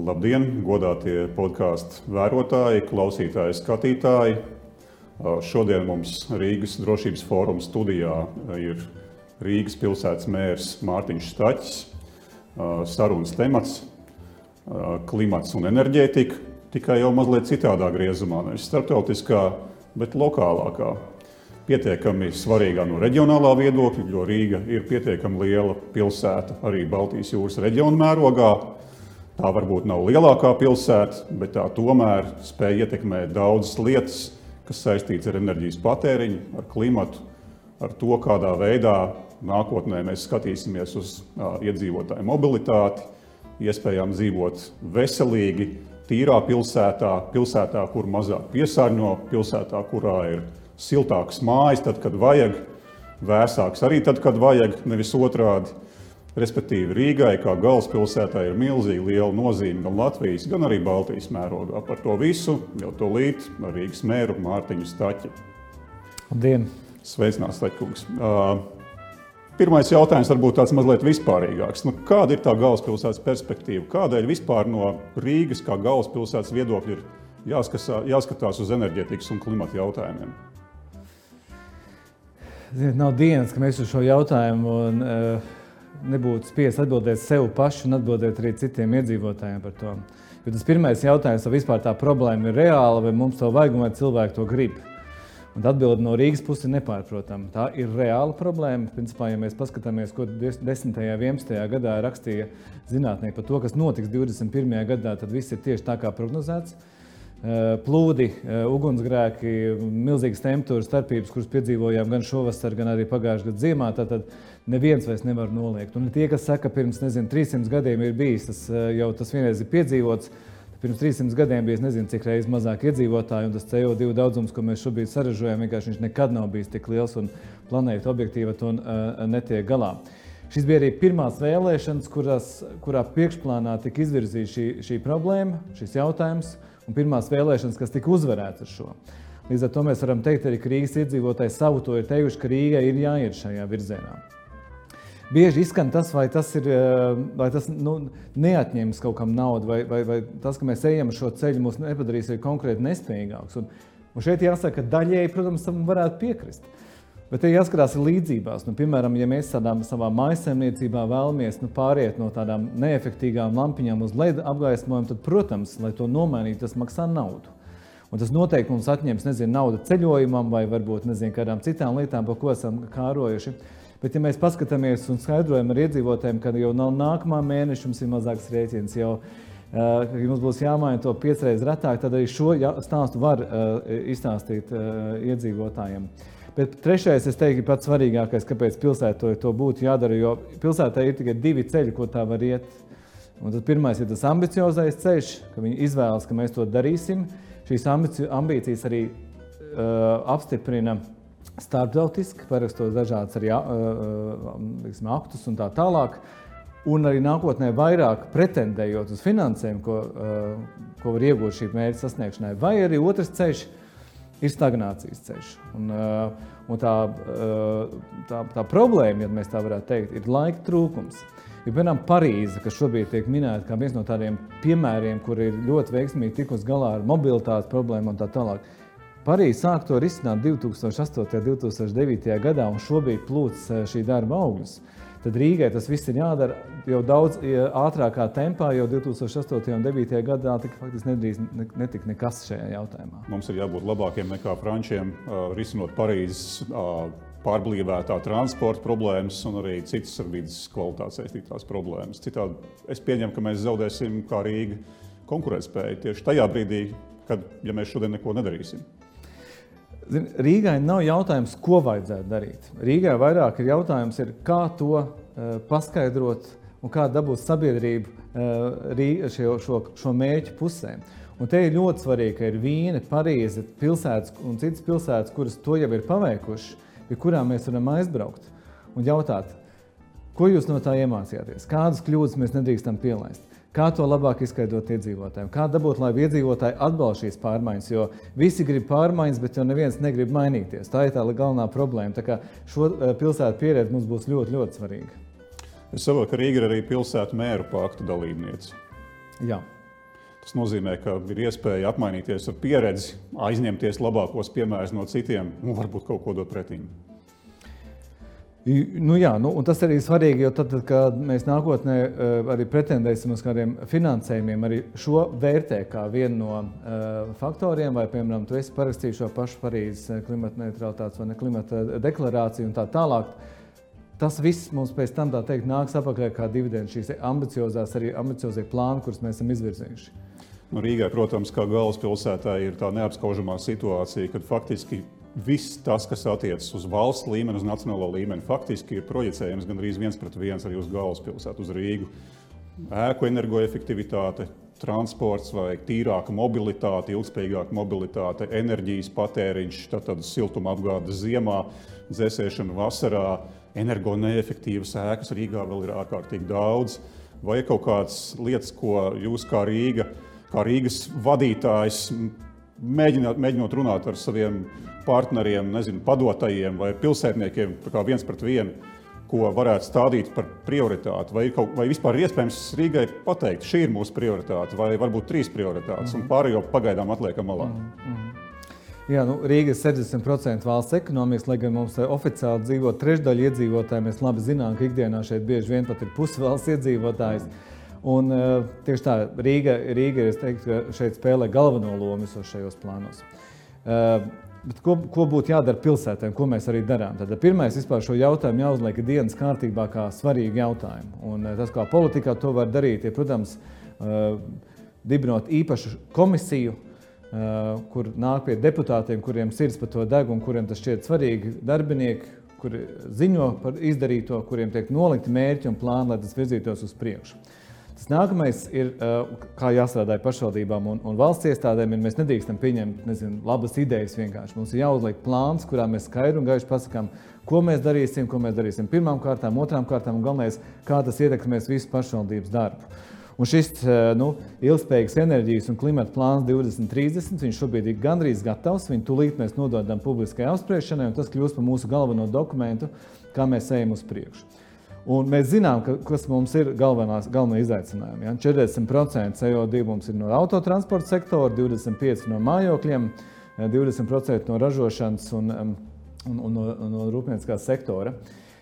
Labdien, godātie podkāstu vērotāji, klausītāji, skatītāji! Šodien mums Rīgas drošības fóruma studijā ir Rīgas pilsētas mērs Mārtiņš Staķis. Sarunas temats - klimats un enerģētika, tikai jau mazliet citādā griezumā, nevis starptautiskā, bet lokālākā. Pietiekami svarīgā no reģionālā viedokļa, jo Rīga ir pietiekami liela pilsēta arī Baltijas jūras reģiona mērogā Tā varbūt nav lielākā pilsēta, bet tā tomēr spēj ietekmēt daudzas lietas, kas saistītas ar enerģijas patēriņu, ar klimatu, ar to, kādā veidā nākotnē mēs skatīsimies uz iedzīvotāju mobilitāti, iespējām dzīvot veselīgi, tīrā pilsētā, pilsētā, kur mazāk piesārņo, pilsētā, kurā ir siltākas mājas, tad, kad vajag, vēsāks arī tad, kad vajag, nevis otrādi. Respektīvi, Rīgai kā galvaspilsētai ir milzīgi liela nozīme gan Latvijas, gan arī Baltijas mērogā. Par to visu jau to līdz Rīgas mēru Mārtiņu Staķi. Labdien! Sveicināts, Staķkungs! Pirmais jautājums varbūt tāds mazliet vispārīgāks. Nu, kāda ir tā galvaspilsētas perspektīva? Kādēļ vispār no Rīgas kā galvaspilsētas viedokļa ir jāskatās, jāskatās uz enerģētikas un klimata jautājumiem? Ziniet, nav dienas, ka mēs uz šo jautājumu un, uh, nebūtu spiests atbildēt sev pašu un atbildēt arī citiem iedzīvotājiem par to. Jo tas pirmais jautājums, vai vispār tā problēma ir reāla, vai mums to vajag, vai cilvēki to grib. Un atbilde no Rīgas puses ir nepārprotama. Tā ir reāla problēma. Principā, ja mēs paskatāmies, ko 10. un 11. gadā rakstīja zinātnieki par to, kas notiks 21. gadā, tad viss ir tieši tā, kā prognozēts. Eh, plūdi, eh, ugunsgrēki, milzīgas temperatūras starpības, kuras piedzīvojām gan šovasar, gan arī pagājušajā gadā ziemā. Tad neviens vairs nevar noliegt. Un tie, kas saka, pirms nezinu, 300 gadiem ir bijis, tas eh, jau tas vienreiz ir piedzīvots. Pirms 300 gadiem bija nezinu, cik reizes mazāk iedzīvotāji, un tas CO2 daudzums, ko mēs šobrīd saražojam, vienkārši nekad nav bijis tik liels, un planēta objektīva to uh, netiek galā. Šis bija arī pirmās vēlēšanas, kurās, kurā priekšplānā tika izvirzīta šī, šī problēma, šis jautājums. Un pirmās vēlēšanas, kas tika uzvarētas ar šo. Līdz ar to mēs varam teikt, arī, Rīgas iedzīvotāji savu to ir teikuši, ka Rīgai ir jāiet šajā virzienā. Bieži izskan tas, vai tas, ir, eh, vai tas nu, neatņems kaut kam naudu, vai, vai, vai tas, ka mēs ejam šo ceļu, mūs nepadarīs konkrēti nespējīgākus. Un, un šeit jāsaka, ka daļēji, protams, tam varētu piekrist. Bet ir jāskatās līdzībās. Nu, piemēram, ja mēs tādā, savā maisaimniecībā vēlamies nu, pāriet no tādām neefektīvām lampiņām uz LED apgaismojumu, tad, protams, lai to nomainītu, tas maksā naudu. Un tas noteikti mums atņems nezinu, naudu ceļojumam vai varbūt nezinu, kādām citām lietām, par ko esam kārojuši. Bet, ja mēs paskatāmies un skaidrojam ar iedzīvotājiem, ka jau nav nākamā mēneša, mums ir mazāks rēķins, jau uh, jums būs jāmaina to piecreiz retāk, tad arī šo stāstu var uh, izstāstīt uh, iedzīvotājiem. Bet trešais, es teiktu, pats svarīgākais, kāpēc pilsētai to būtu jādara, jo pilsētai ir tikai divi ceļi, ko tā var iet. Un tas pirmais ir tas ambiciozais ceļš, ka viņi izvēlas, ka mēs to darīsim. Šīs ambīcijas arī uh, apstiprina starptautiski, parakstot dažādas arī uh, liksim, aktus un tā tālāk. Un arī nākotnē vairāk pretendējot uz finansējumu, ko, uh, ko var iegūt šī mērķa sasniegšanai. Vai arī otrs ceļš, ir stagnācijas ceļš. Un, uh, un tā, uh, tā, tā problēma, ja mēs tā varētu teikt, ir laika trūkums. Ja, piemēram, Parīze, kas šobrīd tiek minēta kā viens no tādiem piemēriem, kur ir ļoti veiksmīgi tikus galā ar mobilitātes problēmu un tā tālāk. Parīze sāk to risināt 2008. un 2009. gadā, un šobrīd plūc uh, šī darba augļus. Uh, tad Rīgai tas viss ir jādara jau daudz ātrākā tempā, jo 2008. un 2009. gadā tika faktiski nedrīz netika nekas šajā jautājumā. Mums ir jābūt labākiem nekā frančiem, risinot Parīzes pārblīvētā transporta problēmas un arī citas ar vidas kvalitātes saistītās problēmas. Citādi es pieņemu, ka mēs zaudēsim kā Rīga konkurētspēju tieši tajā brīdī, kad ja mēs šodien neko nedarīsim. Zin, Rīgai nav jautājums, ko vajadzētu darīt. Rīgai vairāk ir jautājums, ir, kā to uh, paskaidrot un kā dabūt sabiedrību uh, šo, šo, šo mērķu pusē. Un te ir ļoti svarīgi, ka ir Vīne, Parīze, pilsētas un citas pilsētas, kuras to jau ir paveikušas, pie kurām mēs varam aizbraukt un jautāt, ko jūs no tā iemācījāties, kādas kļūdas mēs nedrīkstam pielaist. Kā to labāk izskaidrot iedzīvotājiem? Kā dabūt, lai iedzīvotāji atbalsta šīs pārmaiņas? Jo visi grib pārmaiņas, bet jau neviens negrib mainīties. Tā ir tā galvenā problēma. Tā kā šo eh, pilsētu pieredze mums būs ļoti, ļoti svarīga. Es saprotu, ka Rīga ir arī pilsētu mēru paktu dalībniece. Jā. Tas nozīmē, ka ir iespēja apmainīties ar pieredzi, aizņemties labākos piemērus no citiem un varbūt kaut ko dot pretīm. Nu, jā, nu, tas arī ir svarīgi, jo tad, tad, kad mēs nākotnē uh, arī pretendēsim uz kādiem finansējumiem, arī šo vērtē kā vienu no uh, faktoriem, vai, piemēram, tu esi parakstījis šo pašu Parīzes klimata neutralitātes vai ne klimata deklarāciju un tā tālāk. Tas viss mums pēc tam teikt, nāks atpakaļ kā dividendes, šīs ambiciozās, arī ambiciozie plāni, kurus mēs esam izvirzījuši. Nu, Rīgai, protams, kā galvaspilsētā ir tā neapskaužamā situācija, kad faktiski viss tas, kas attiecas uz valsts līmeni, uz nacionālo līmeni, faktiski ir projicējams gandrīz viens pret viens arī uz galvaspilsētu, uz Rīgu. Ēku energoefektivitāte, transports vai tīrāka mobilitāte, ilgspējīgāka mobilitāte, enerģijas patēriņš, tad, tad siltuma apgāde ziemā, dzēsēšana vasarā, energo neefektīvas ēkas Rīgā vēl ir ārkārtīgi daudz. Vai ir kaut kādas lietas, ko jūs kā Rīga, kā Rīgas vadītājs mēģināt, mēģinot runāt ar saviem partneriem, nezinu, padotajiem vai pilsētniekiem, kā viens pret vienu, ko varētu stādīt par prioritāti? Vai, kaut, vai vispār ir iespējams Rīgai pateikt, šī ir mūsu prioritāte, vai varbūt trīs prioritātes, mm -hmm. un pārējo pagaidām atliekam malā? Mm -hmm. Jā, nu, Rīga ir 60% valsts ekonomikas, lai gan mums oficiāli dzīvo trešdaļa iedzīvotāji. Mēs labi zinām, ka ikdienā šeit bieži vien pat ir pusi valsts iedzīvotājs. Un, uh, tieši tā, Rīga, Rīga ir teiktu, šeit spēlē galveno lomu visos šajos plānos. Uh, Bet ko, ko būtu jādara pilsētēm, ko mēs arī darām? Tad pirmais vispār šo jautājumu jāuzliek dienas kārtībā kā svarīgu jautājumu. Un eh, tas, kā politikā to var darīt, ir, protams, dibinot īpašu komisiju, kur nāk pie deputātiem, kuriem sirds par to deg un kuriem tas šķiet svarīgi, darbinieki, kuri ziņo par izdarīto, kuriem tiek nolikti mērķi un plāni, lai tas virzītos uz priekšu. Nākamais ir, kā jāstrādā pašvaldībām un, un valsts iestādēm, ir mēs nedrīkstam pieņemt nezinu, labas idejas vienkārši. Mums ir jāuzliek plāns, kurā mēs skaidri un gaiši pasakām, ko mēs darīsim, ko mēs darīsim pirmām kārtām, otrām kārtām un galvenais, kā tas ietekmēs visu pašvaldības darbu. Un šis nu, ilgspējīgs enerģijas un klimata plāns 2030, viņš šobrīd ir gandrīz gatavs. Viņu tūlīt mēs nododam publiskajai apspriešanai, un tas kļūs par mūsu galveno dokumentu, kā mēs ejam uz priekšu. Un mēs zinām, ka, kas mums ir galvenās, galvenie izaicinājumi. Ja? 40% CO2 mums ir no autotransporta sektora, 25% no mājokļiem, 20% no ražošanas un, um, un, un, un no rūpnieciskā sektora.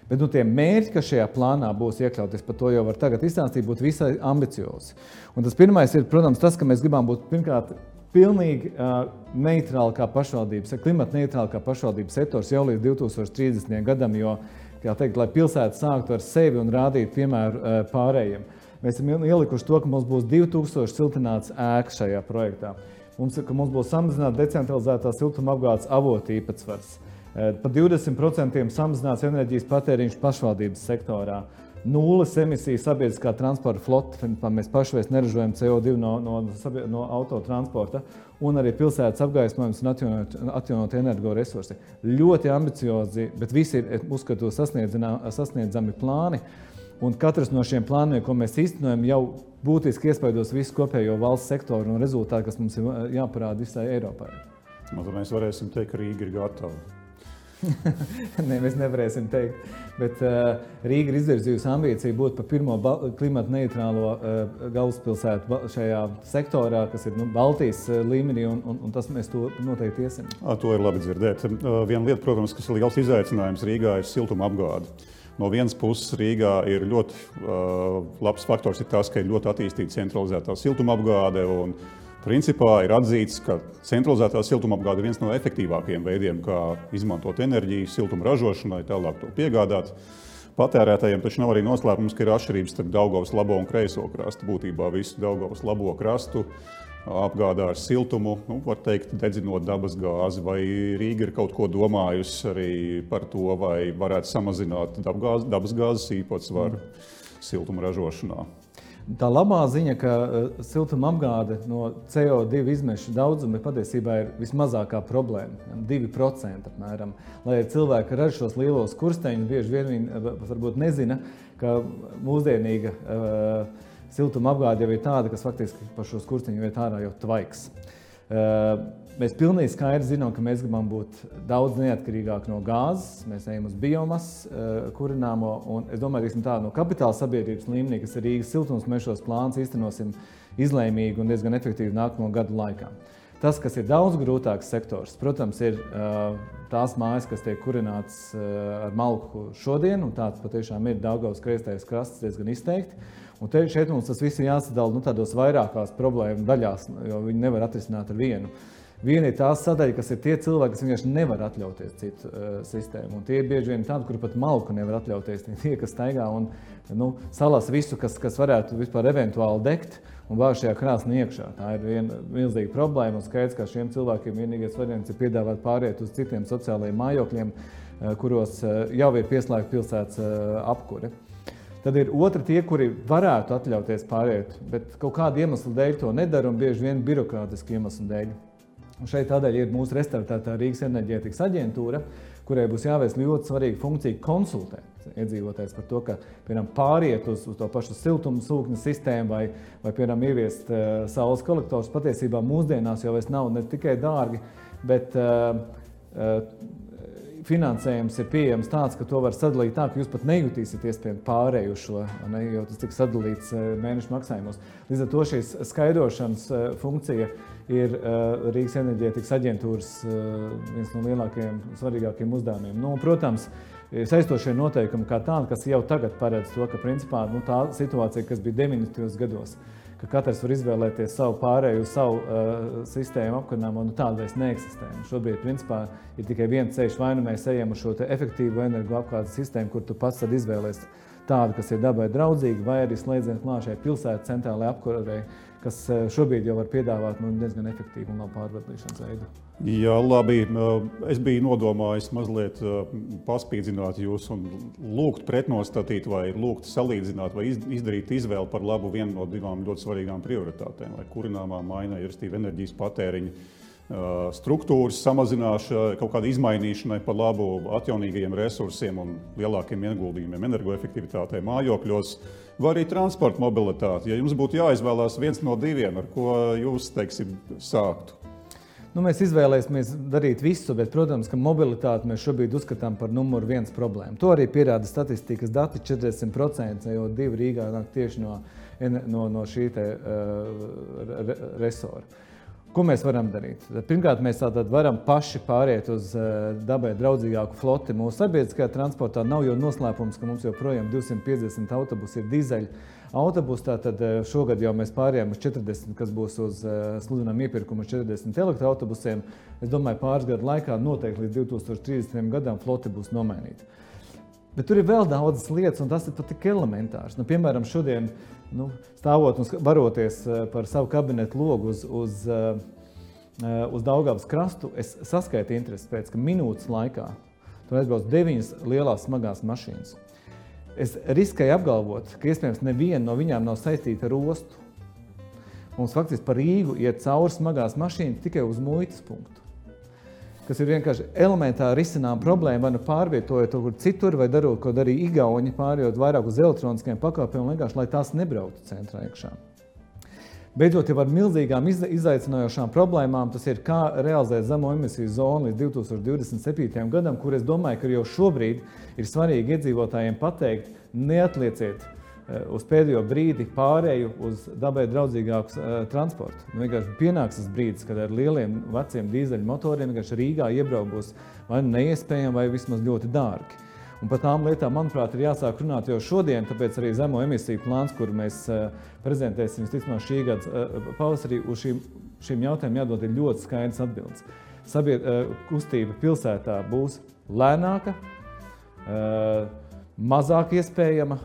Bet nu, tie mērķi, kas šajā plānā būs iekļauti, par to jau var tagad izstāstīt, būtu visai ambiciozi. Un tas pirmais ir, protams, tas, ka mēs gribam būt pirmkārt pilnīgi uh, neitrāli kā pašvaldības, klimata neitrāli kā pašvaldības sektors jau līdz 2030. gadam, jo teikt, lai pilsēta sāktu ar sevi un rādītu piemēru eh, pārējiem. Mēs esam ielikuši to, ka mums būs 2000 siltināts ēkas šajā projektā. Mums, mums būs samazināts decentralizētā siltuma apgādes avotu īpatsvars. Par 20% samazināts enerģijas patēriņš pašvaldības sektorā nulles emisiju sabiedriskā transporta flote. Mēs paši vairs neražojam CO2 no, no, no autotransporta, un arī pilsētas apgaismojums un atjaunot, energoresursi. Ļoti ambiciozi, bet visi ir uzskatu sasniedzami plāni. Un katrs no šiem plāniem, ko mēs īstenojam, jau būtiski iespaidos visu kopējo valsts sektoru un rezultātu, kas mums ir jāparāda visai Eiropai. Mēs varēsim teikt, ka Rīga ir gatava. ne, mēs nevarēsim teikt. Bet uh, Rīga ir izvirzījusi ambīciju būt par pirmo klimata neitrālo uh, galvaspilsētu šajā sektorā, kas ir nu, Baltijas uh, līmenī, un, un, un tas mēs to noteikti iesim. À, to ir labi dzirdēt. Uh, viena lieta, protams, kas ir liels izaicinājums Rīgā, ir siltuma apgāde. No vienas puses, Rīgā ir ļoti uh, labs faktors, ir tas, ka ir ļoti attīstīta centralizētā siltuma apgāde. Un, Principā ir atzīts, ka centralizētā siltumapgāde ir viens no efektīvākajiem veidiem, kā izmantot enerģiju siltuma ražošanai, tālāk to piegādāt. Patērētājiem taču nav arī noslēpums, ka ir atšķirības starp Daugavas labo un kreiso krastu. Būtībā visu Daugavas labo krastu apgādā ar siltumu, nu, var teikt, dedzinot dabas gāzi. Vai Rīga ir kaut ko domājusi arī par to, vai varētu samazināt dabas gāzes īpatsvaru siltuma ražošanā? Tā labā ziņa, ka uh, siltuma apgāde no CO2 izmešu daudzuma patiesībā ir vismazākā problēma. 2% apmēram. Lai cilvēki raž šos lielos kursteņus, bieži vien viņi uh, varbūt nezina, ka mūsdienīga uh, siltuma apgāde jau ir tāda, kas faktiski par šo kursteņu iet ārā jau tvaiks. Uh, Mēs pilnīgi skaidri zinām, ka mēs gribam būt daudz neatkarīgāki no gāzes. Mēs ejam uz biomasas uh, kurināmo. Es domāju, ka tā no kapitāla sabiedrības līmenī, kas ir Rīgas siltumsmešos plāns, īstenosim izlēmīgi un diezgan efektīvi nākamo gadu laikā. Tas, kas ir daudz grūtāks sektors, protams, ir tās mājas, kas tiek kurinātas ar malku šodien, un tāds patiešām ir Daugavas kreistais krasts diezgan izteikti. Un te, šeit mums tas viss ir jāsadala nu, tādos vairākās problēmu daļās, jo viņi nevar atrisināt ar vienu. Viena ir tā sadaļa, kas ir tie cilvēki, kas vienkārši nevar atļauties citu uh, sistēmu. Un tie ir bieži vien tādi, kuri pat malku nevar atļauties. Tie, kas staigā un nu, salās visu, kas, kas varētu vispār eventuāli degt un vāž šajā krāsnī iekšā. Tā ir viena milzīga problēma. Skaidrs, ka šiem cilvēkiem vienīgais variants ir piedāvāt pāriet uz citiem sociālajiem mājokļiem, uh, kuros uh, jau ir pieslēgta pilsētas apkure. Tad ir otri tie, kuri varētu atļauties pāriet, bet kaut kāda iemesla dēļ to nedara un bieži vien birokrātiski iemeslu dēļ. Un šeit tādēļ ir mūsu restartētā Rīgas enerģētikas aģentūra, kurai būs jāveic ļoti svarīga funkcija konsultēt iedzīvotājs par to, ka piemēram, pāriet uz, uz to pašu siltumu sūkņu sistēmu vai, vai piemēram, ieviest uh, saules kolektors. Patiesībā mūsdienās jau nav ne tikai dārgi, bet uh, uh, finansējums ir pieejams tāds, ka to var sadalīt tā, ka jūs pat nejutīsiet iespējami pārēju šo, ne, jo tas tiks sadalīts eh, mēnešu maksājumos. Līdz ar to šīs skaidrošanas eh, funkcija ir eh, Rīgas enerģētikas aģentūras viens no lielākajiem, svarīgākajiem uzdevumiem. Nu, protams, saistošie noteikumi kā tādi, kas jau tagad paredz to, ka principā, nu, tā situācija, kas bija 90. gados, ka katrs var izvēlēties savu pārēju, savu uh, sistēmu apkurinājumu, un nu, tāda vairs neeksistē. Un šobrīd, principā, ir tikai viens ceļš, vai nu mēs ejam uz šo efektīvu energoapgādes sistēmu, kur tu pats izvēlēsies tādu, kas ir dabai draudzīga, vai arī slēdziens klāšai pilsētas centrālajai apkurei, kas uh, šobrīd jau var piedāvāt nu, diezgan efektīvu un labu pārvadīšanas veidu. Jā, labi. Es biju nodomājis mazliet paspīdzināt jūs un lūgt pretnostatīt, vai lūgt salīdzināt, vai izdarīt izvēli par labu vienu no divām ļoti svarīgām prioritātēm, vai kurināmā mainai, respektīvi enerģijas patēriņa struktūras samazināšanai, kaut kāda izmainīšanai par labu atjaunīgajiem resursiem un lielākiem ieguldījumiem energoefektivitātē mājokļos, vai arī transporta mobilitāti. Ja jums būtu jāizvēlās viens no diviem, ar ko jūs teiksim, sāktu? Nu, mēs izvēlēsimies darīt visu, bet, protams, ka mobilitāti mēs šobrīd uzskatām par numuru viens problēmu. To arī pierāda statistikas dati - 40%, jo divi Rīgā nāk tieši no, no, no šī te, uh, resora. Ko mēs varam darīt? Pirmkārt, mēs varam paši pāriet uz uh, dabai draudzīgāku floti. Mūsu sabiedriskajā transportā nav jau noslēpums, ka mums joprojām 250 autobusi ir dizeļi autobusu. Tātad eh, šogad jau mēs pārējām uz 40, kas būs uz eh, sludinām iepirkumu 40 elektroautobusiem. Es domāju, pāris gadu laikā noteikti līdz 2030. gadam flote būs nomainīta. Bet tur ir vēl daudzas lietas, un tas ir tik elementārs. Nu, piemēram, šodien nu, stāvot un baroties eh, par savu kabinetu logu uz, uz, uz Daugavas krastu, es saskaitu interesi pēc, ka minūtes laikā tur aizbrauc deviņas lielās smagās mašīnas. Es riskēju apgalvot, ka iespējams neviena no viņām nav saistīta ar ostu. Mums faktiski par Rīgu iet cauri smagās mašīnas tikai uz muitas punktu. Kas ir vienkārši elementāri risinām problēma, vai nu pārvietojot to kur citur, vai darot, ko darīja Igauni, pārējot vairāk uz elektroniskiem pakalpojumiem, vienkārši lai tās nebrauktu centrā iekšā. Beidzot, jau ar milzīgām izaicinošām problēmām, tas ir kā realizēt zemo emisiju zonu līdz 2027. gadam, kur es domāju, ka jau šobrīd ir svarīgi iedzīvotājiem pateikt, neatlieciet uz pēdējo brīdi pārēju uz dabai draudzīgāku uh, transportu. Nu, vienkārši pienāks tas brīdis, kad ar lieliem veciem dīzeļu motoriem vienkārši Rīgā iebraukos vai nu neiespējami, vai vismaz ļoti dārgi. Un par tām lietām, manuprāt, ir jāsāk runāt jau šodien, tāpēc arī zemo emisiju plāns, kur mēs uh, prezentēsim visticamāk šī gada uh, pavasarī, uz šīm, šīm jautājumiem jādod ļoti skaidrs atbildes. Sabied, kustība pilsētā būs lēnāka, mazāk iespējama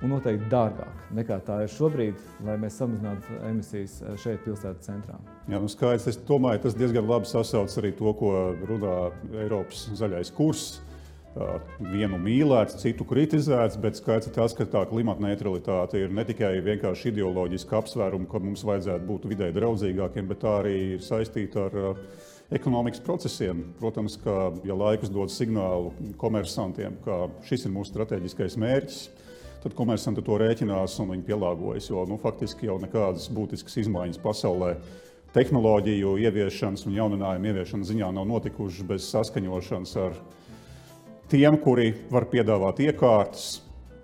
un noteikti dārgāka nekā tā ir šobrīd, lai mēs samazinātu emisijas šeit, pilsētas centrā. Jā, nu skaidrs. Es domāju, tas diezgan labi sasauc arī to, ko runā Eiropas zaļais kurs vienu mīlēts, citu kritizēts, bet skaidrs ir tas, ka tā klimata neutralitāte ir ne tikai vienkārši ideoloģiska apsvēruma, ka mums vajadzētu būt vidē draudzīgākiem, bet tā arī ir saistīta ar ekonomikas procesiem. Protams, ka ja laikus dod signālu komersantiem, ka šis ir mūsu strateģiskais mērķis, tad komersanti to rēķinās un viņi pielāgojas, jo nu, faktiski jau nekādas būtiskas izmaiņas pasaulē tehnoloģiju ieviešanas un jauninājumu ieviešanas ziņā nav notikušas bez saskaņošanas ar tiem, kuri var piedāvāt iekārtas,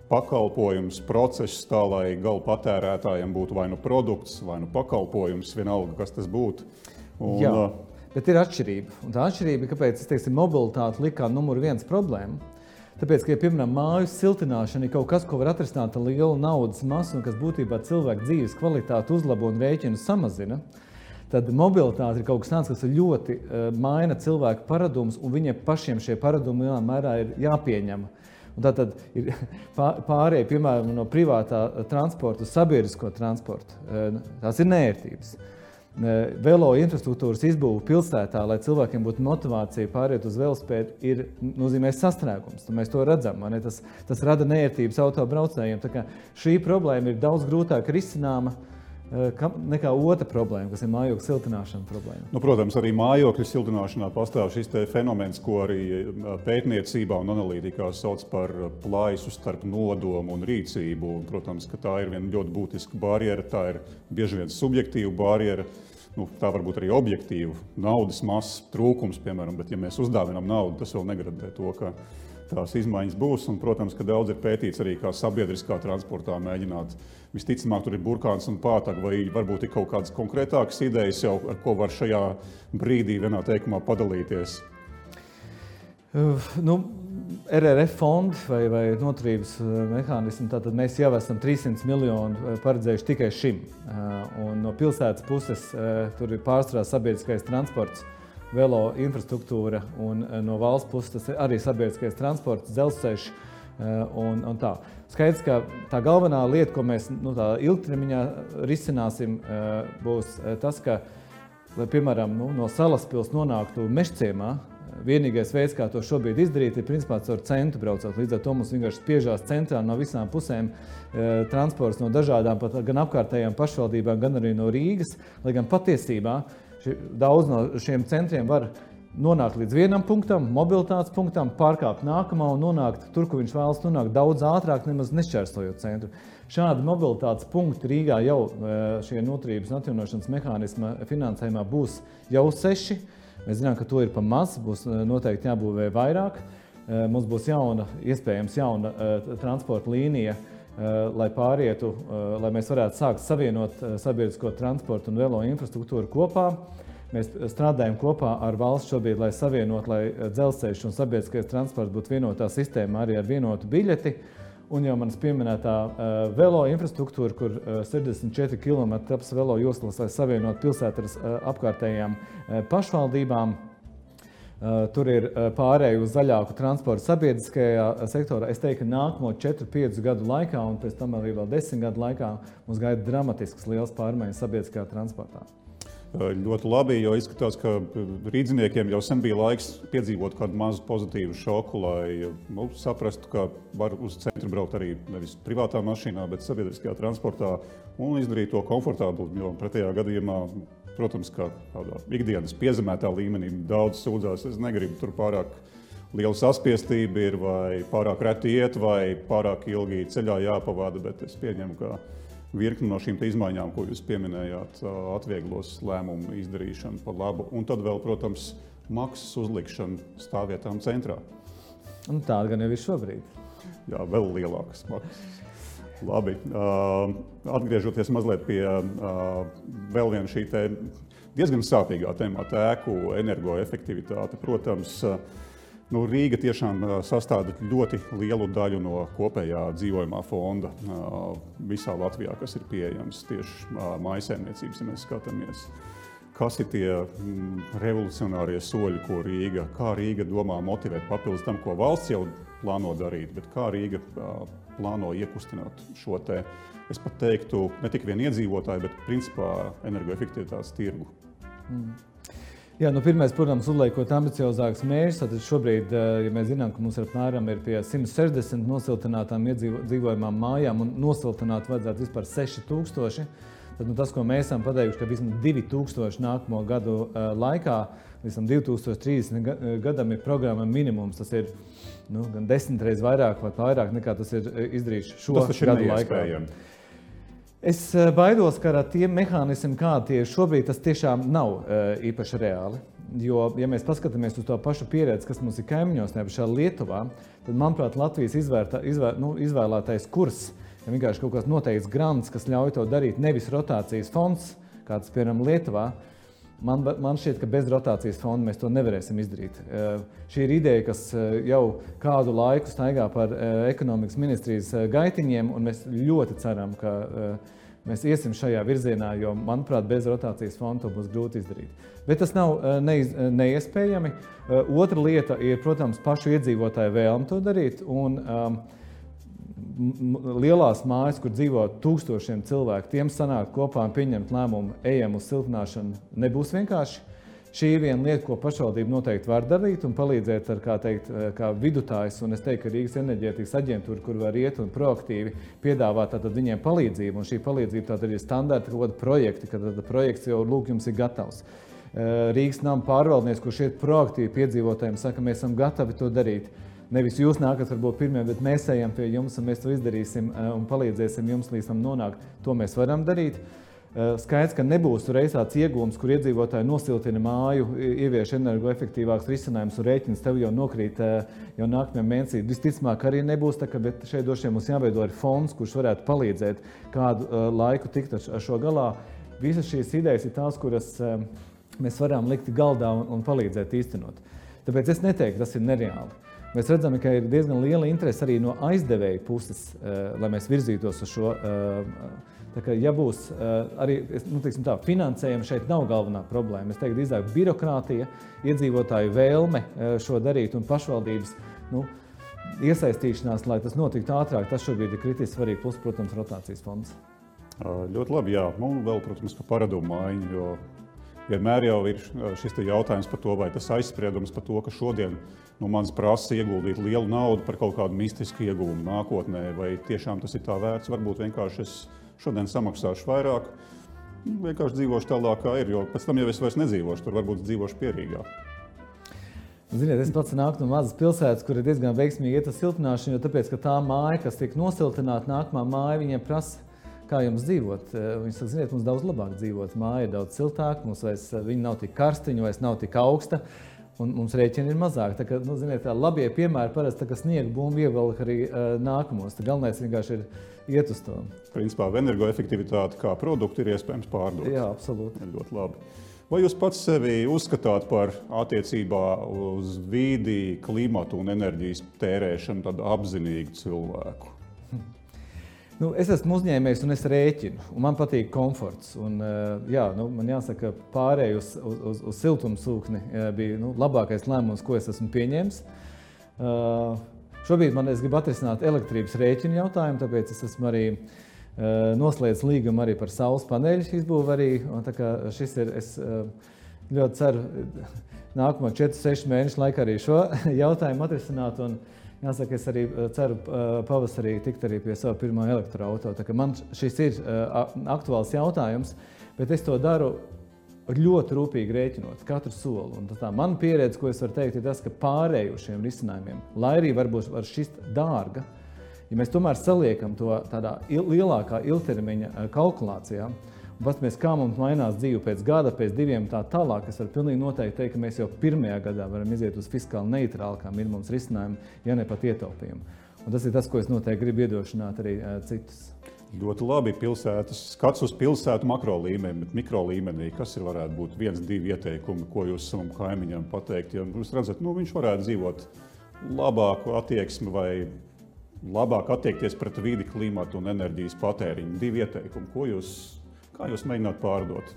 pakalpojums, process, tā lai gala patērētājiem būtu vai nu produkts, vai nu pakalpojums, vienalga, kas tas būtu. Un, Jā, bet ir atšķirība. Un tā atšķirība, kāpēc teiksim, mobilitāte lika numur viens problēma. Tāpēc, ka, ja, piemēram, mājas siltināšana ir kaut kas, ko var atrisināt ar lielu naudas masu, un kas būtībā cilvēku dzīves kvalitāti uzlabo un rēķinu samazina, tad mobilitāte ir kaut kas tāds, kas ļoti uh, maina cilvēku paradumus, un viņiem pašiem šie paradumi lielā mērā ir jāpieņem. Un tā tad ir pārējai, piemēram, no privātā transporta uz sabiedrisko transportu. Uh, tās ir nērtības velo infrastruktūras izbūve pilsētā, lai cilvēkiem būtu motivācija pāriet uz velospēdu, ir nozīmē sastrēgums. Mēs to redzam. Tas, tas rada nērtības autobraucējiem. Šī problēma ir daudz grūtāk risināma nekā otra problēma, kas ir mājokļu siltināšana. Problēma. Nu, protams, arī mājokļu siltināšanā pastāv šis fenomens, ko arī pētniecībā un analītikā sauc par plaisu starp nodomu un rīcību. Un, protams, ka tā ir viena ļoti būtiska barjera, tā ir bieži vien subjektīva barjera nu, tā var būt arī objektīva naudas masas trūkums, piemēram, bet, ja mēs uzdāvinām naudu, tas vēl negarantē to, ka tās izmaiņas būs. Un, protams, ka daudz ir pētīts arī, kā sabiedriskā transportā mēģināt. Visticamāk, tur ir burkāns un pātaga, vai varbūt ir kaut kādas konkrētākas idejas, jau, ar ko var šajā brīdī vienā teikumā padalīties. Uh, nu, RRF fondu vai, vai noturības eh, mehānismu, tad mēs jau esam 300 miljonu eh, paredzējuši tikai šim. Eh, un no pilsētas puses tur ir pārstrādā sabiedriskais transports, velo infrastruktūra, un no valsts puses tas ir arī sabiedriskais transports, dzelzceļš. Un, un tā. Skaidrs, ka tā galvenā lieta, ko mēs nu, ilgtermiņā risināsim, būs tas, ka, lai, piemēram, nu, no Salaspils nonāktu Mežciemā, vienīgais veids, kā to šobrīd izdarīt, ir principā caur centru braucot. Līdz ar to mums vienkārši spiežās centrā no visām pusēm transports no dažādām, pat, gan apkārtējām pašvaldībām, gan arī no Rīgas. Lai gan patiesībā daudz no šiem centriem var nonākt līdz vienam punktam, mobilitātes punktam, pārkāpt nākamā un nonākt tur, kur viņš vēlas nonākt daudz ātrāk, nemaz nešķērsojot centru. Šādi mobilitātes punkti Rīgā jau e, šie noturības un atjaunošanas mehānisma finansējumā būs jau seši. Mēs zinām, ka to ir pa maz, būs eh, noteikti jābūvē vairāk. Eh, mums būs jauna, iespējams, jauna transporta līnija, lai pārietu, lai mēs varētu sākt savienot sabiedrisko transportu un velo infrastruktūru kopā. Mēs strādājam kopā ar valsts šobrīd, lai savienotu, lai dzelzceļš un sabiedriskais transports būtu vienotā sistēmā arī ar vienotu biļeti. Un jau manas pieminētā velo infrastruktūra, kur uh, 64 km taps velo joslas, lai savienotu pilsētu ar apkārtējām pašvaldībām. Uh, tur ir uh, pārējai uz zaļāku transportu sabiedriskajā sektorā. Es teiktu, ka nākamo 4-5 gadu laikā, un pēc tam arī vēl 10 gadu laikā, mums gaida dramatisks liels pārmaiņas sabiedriskajā transportā ļoti labi, jo izskatās, ka rīzniekiem jau sen bija laiks piedzīvot kādu mazu pozitīvu šoku, lai nu, saprastu, ka var uz centru braukt arī nevis privātā mašīnā, bet sabiedriskajā transportā un izdarīt to komfortabli. Jo pretējā gadījumā, protams, kā tādā ikdienas piezemētā līmenī daudz sūdzās, es negribu tur pārāk liela saspiestība ir, vai pārāk reti iet, vai pārāk ilgi ceļā jāpavada, bet es pieņemu, ka virkni no šīm izmaiņām, ko jūs pieminējāt, atvieglos lēmumu izdarīšanu par labu. Un tad vēl, protams, maksas uzlikšana stāvvietām centrā. Un tāda gan jau ir šobrīd. Jā, vēl lielākas maksas. Labi. Atgriežoties mazliet pie vēl viena šī diezgan sāpīgā temata, ēku energoefektivitāte. Protams, Nu, Rīga tiešām sastāv ļoti lielu daļu no kopējā dzīvojamā fonda visā Latvijā, kas ir pieejams tieši mājsaimniecības, ja mēs skatāmies. Kas ir tie mm, revolucionārie soļi, ko Rīga, kā Rīga domā motivēt papildus tam, ko valsts jau plāno darīt, bet kā Rīga plāno iekustināt šo te, es pat teiktu, ne tikai iedzīvotāju, bet principā energoefektivitātes tirgu. Mm. Jā, nu, pirmais, protams, uzliekot ambiciozākus mērķus. Tad šobrīd, ja mēs zinām, ka mums apmēram ir pie 160 nosiltinātām iedzīvojamām mājām un nosiltināt vajadzētu vispār 6000, tad nu, tas, ko mēs esam pateikuši, ka vismaz 2000 nākamo gadu laikā, līdz 2030 gadam ir programma minimums. Tas ir nu, gan desmit reizes vairāk vai vairāk nekā tas ir izdarīts šo tas gadu laikā. Es eh, baidos, ka ar tiem mehānismiem, kādi tie ir šobrīd, tas tiešām nav īpaši reāli. Jo, ja mēs paskatāmies uz to pašu pieredzi, kas mums ir kaimiņos, nevis Lietuvā, tad, manuprāt, Latvijas izvērta, izvēr, nu, izvēlētais kurs ir vienkārši kaut kāds noteikts grants, kas ļauj to darīt. Nevis rotācijas fonds, kāds piemēram Lietuvā. Man, man šķiet, ka bez rotācijas fonda mēs to nevarēsim izdarīt. Uh, šī ir ideja, kas uh, jau kādu laiku staigā par uh, ekonomikas ministrijas gaitiņiem, un mēs ļoti ceram, ka mēs iesim šajā virzienā, jo, manuprāt, bez rotācijas fonda to būs grūti izdarīt. Bet tas nav neiz, neiespējami. Otra lieta ir, protams, pašu iedzīvotāju vēlme to darīt. Un, um, lielās mājas, kur dzīvo tūkstošiem cilvēku, tiem sanākt kopā un pieņemt lēmumu, ejam uz siltināšanu, nebūs vienkārši. Šī ir viena lieta, ko pašvaldība noteikti var darīt un palīdzēt ar kā, teikt, kā vidutājs. Un es teiktu, ka Rīgas enerģētikas aģentūra, kur var iet un proaktīvi piedāvāt viņiem palīdzību, un šī palīdzība ir standarta kaut kāda projekta, kad projekts jau lūk, jums ir gatavs. Rīgas nama pārvaldnieks, kurš iet proaktīvi piedzīvotājiem, saka, mēs esam gatavi to darīt. Nevis jūs nākat, varbūt pirmie, bet mēs ejam pie jums un mēs to izdarīsim eh, un palīdzēsim jums līdz tam nonākt. To mēs varam darīt. Eh, skaidrs, ka nebūs reiz tāds iegūms, kur iedzīvotāji nosiltina māju, ievieš energoefektīvākus risinājumus un rēķins tev jau nokrīt eh, jau nākamajā mēnesī. Visticamāk, arī nebūs tā, ka, bet šeit droši vien mums jāveido arī fonds, kurš varētu palīdzēt kādu laiku tikt ar šo galā. Visas šīs idejas ir tās, kuras mēs varam likt galdā un palīdzēt īstenot. Tāpēc es neteiktu, tas ir nereāli. Mēs redzam, ka ir diezgan liela interese arī no aizdevēja puses, uh, lai mēs virzītos uz šo. Uh, tā kā, ja būs uh, arī nu, tā, finansējuma, šeit nav galvenā problēma. Es teiktu, drīzāk birokrātija, iedzīvotāju vēlme šo darīt un pašvaldības nu, iesaistīšanās, lai tas notiktu ātrāk. Tas šobrīd ir kritiski svarīgi. Plus, protams, rotācijas fonds. Ļoti labi. Jā, un vēl, protams, par paradumu maiņu. Jo vienmēr jau ir šis jautājums par to, vai tas aizspriedums par to, ka šodien no manis prasa ieguldīt lielu naudu par kaut kādu mistisku ieguvumu nākotnē, vai tiešām tas ir tā vērts. Varbūt vienkārši es šodien samaksāšu vairāk, nu, vienkārši dzīvošu tālāk, kā ir, jo pēc tam jau es vairs nedzīvošu, tur varbūt dzīvošu pierīgāk. Ziniet, es pats nāku no mazas pilsētas, kur ir diezgan veiksmīgi iet uz siltināšanu, jo tāpēc, tā māja, kas tiek nosiltināta, nākamā māja viņiem prasa kā jums dzīvot. Eh, viņi saka, ziniet, mums daudz labāk dzīvot. Māja ir daudz siltāka, mums vairs eh, nav tik karstiņa, vairs nav tik augsta. Un mums rēķini ir mazāk. Tā kā, nu, ziniet, tā labie piemēri parasti sniega bumbu ievelk arī uh, nākamos. Tā galvenais vienkārši ir iet uz to. Principā energoefektivitāte kā produktu ir iespējams pārdot. Jā, absolūti. Ir ļoti labi. Vai jūs pats sevi uzskatāt par attiecībā uz vidi, klimatu un enerģijas tērēšanu tādu apzinīgu cilvēku? Nu, es esmu uzņēmējs un es rēķinu. Un man patīk komforts. Un, eh, jā, nu, man jāsaka, pārējai uz, uz, uz siltumsūkni eh, bija nu, labākais lēmums, ko es esmu pieņēmis. Uh, šobrīd man ir gribu atrisināt elektrības rēķinu jautājumu, tāpēc es esmu arī uh, noslēdzis līgumu arī par saules paneļu izbūvi. Arī, šis ir, es uh, ļoti ceru, nākamo 4-6 mēnešu laikā arī šo jautājumu atrisināt. Un, uh, Jāsaka, es arī eh, ceru eh, pavasarī tikt arī pie sava pirmā elektroautorāta. Man šis ir eh, aktuāls jautājums, bet es to daru ļoti rūpīgi rēķinot katru soli. Un tā mana pieredze, ko es varu teikt, ir tas, ka pārēju šiem risinājumiem, lai arī varbūt var šķist dārga, ja mēs tomēr saliekam to tādā lielākā ilgtermiņa kalkulācijā, Paskatāmies, kā mums mainās dzīve pēc gada, pēc diviem tā tālāk. Es varu pilnīgi noteikti teikt, ka mēs jau pirmajā gadā varam iziet uz fiskāli neitrālu, kā minimums risinājumu, ja ne pat ietaupījumu. Un tas ir tas, ko es noteikti gribu iedrošināt arī citus. Ļoti labi pilsētas, skats uz pilsētu makro līmenī, bet mikro līmenī, kas ir varētu būt viens, divi ieteikumi, ko jūs savam kaimiņam pateikt. Ja jūs redzat, nu, viņš varētu dzīvot labāku attieksmi vai labāk attiekties pret vidi, klimatu un enerģijas patēriņu. Divi ieteikumi, ko jūs Kā jūs mēģināt pārdot?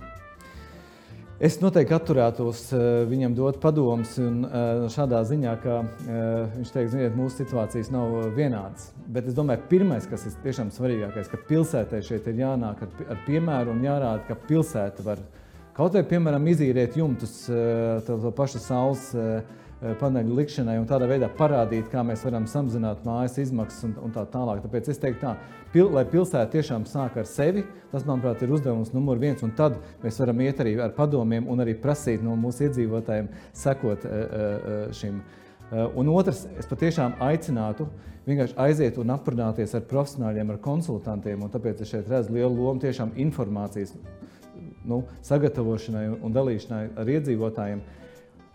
Es noteikti atturētos uh, viņam dot padomus, uh, šādā ziņā, ka uh, viņš teiks, ziniet, mūsu situācijas nav vienādas. Bet es domāju, pirmais, kas ir tiešām svarīgākais, ka pilsētē šeit ir jānāk ar, piemēru un jārāda, ka pilsēta var kaut vai, piemēram, izīrēt jumtus to, to pašu saules Eh, paneļu likšanai un tādā veidā parādīt, kā mēs varam samazināt mājas izmaksas un, un tā tālāk. Tāpēc es teiktu, tā, pil, lai pilsēta tiešām sāk ar sevi, tas, manuprāt, ir uzdevums numur viens, un tad mēs varam iet arī ar padomiem un arī prasīt no mūsu iedzīvotājiem sekot eh, eh, šim. Un otrs, es patiešām aicinātu vienkārši aiziet un aprunāties ar profesionāļiem, ar konsultantiem, tāpēc es šeit redzu lielu lomu tiešām informācijas nu, sagatavošanai un dalīšanai ar iedzīvotājiem.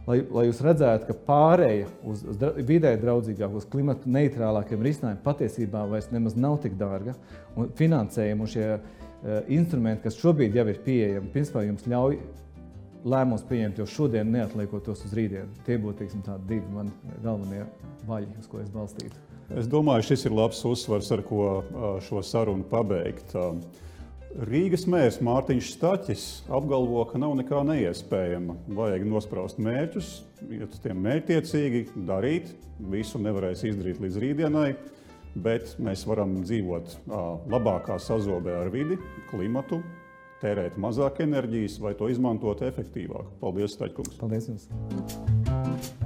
Lai, lai jūs redzētu, ka pārēja uz, uz vidē draudzīgākiem, uz klimatu neitrālākiem risinājumiem patiesībā vairs nemaz nav tik dārga. Un finansējumu šie uh, instrumenti, kas šobrīd jau ir pieejami, principā jums ļauj lēmumus pieņemt jau šodien, neatliekot tos uz rītdienu. Tie būtu teiksim, divi mani galvenie vaļi, uz ko es balstītu. Es domāju, šis ir labs uzsvars, ar ko šo sarunu pabeigt. Rīgas mērs Mārtiņš Staķis apgalvo, ka nav nekā neiespējama. Vajag nospraust mērķus, iet uz tiem mērķtiecīgi, darīt. Visu nevarēs izdarīt līdz rītdienai, bet mēs varam dzīvot labākā sazobē ar vidi, klimatu, tērēt mazāk enerģijas vai to izmantot efektīvāk. Paldies, Staķkungs! Paldies jums!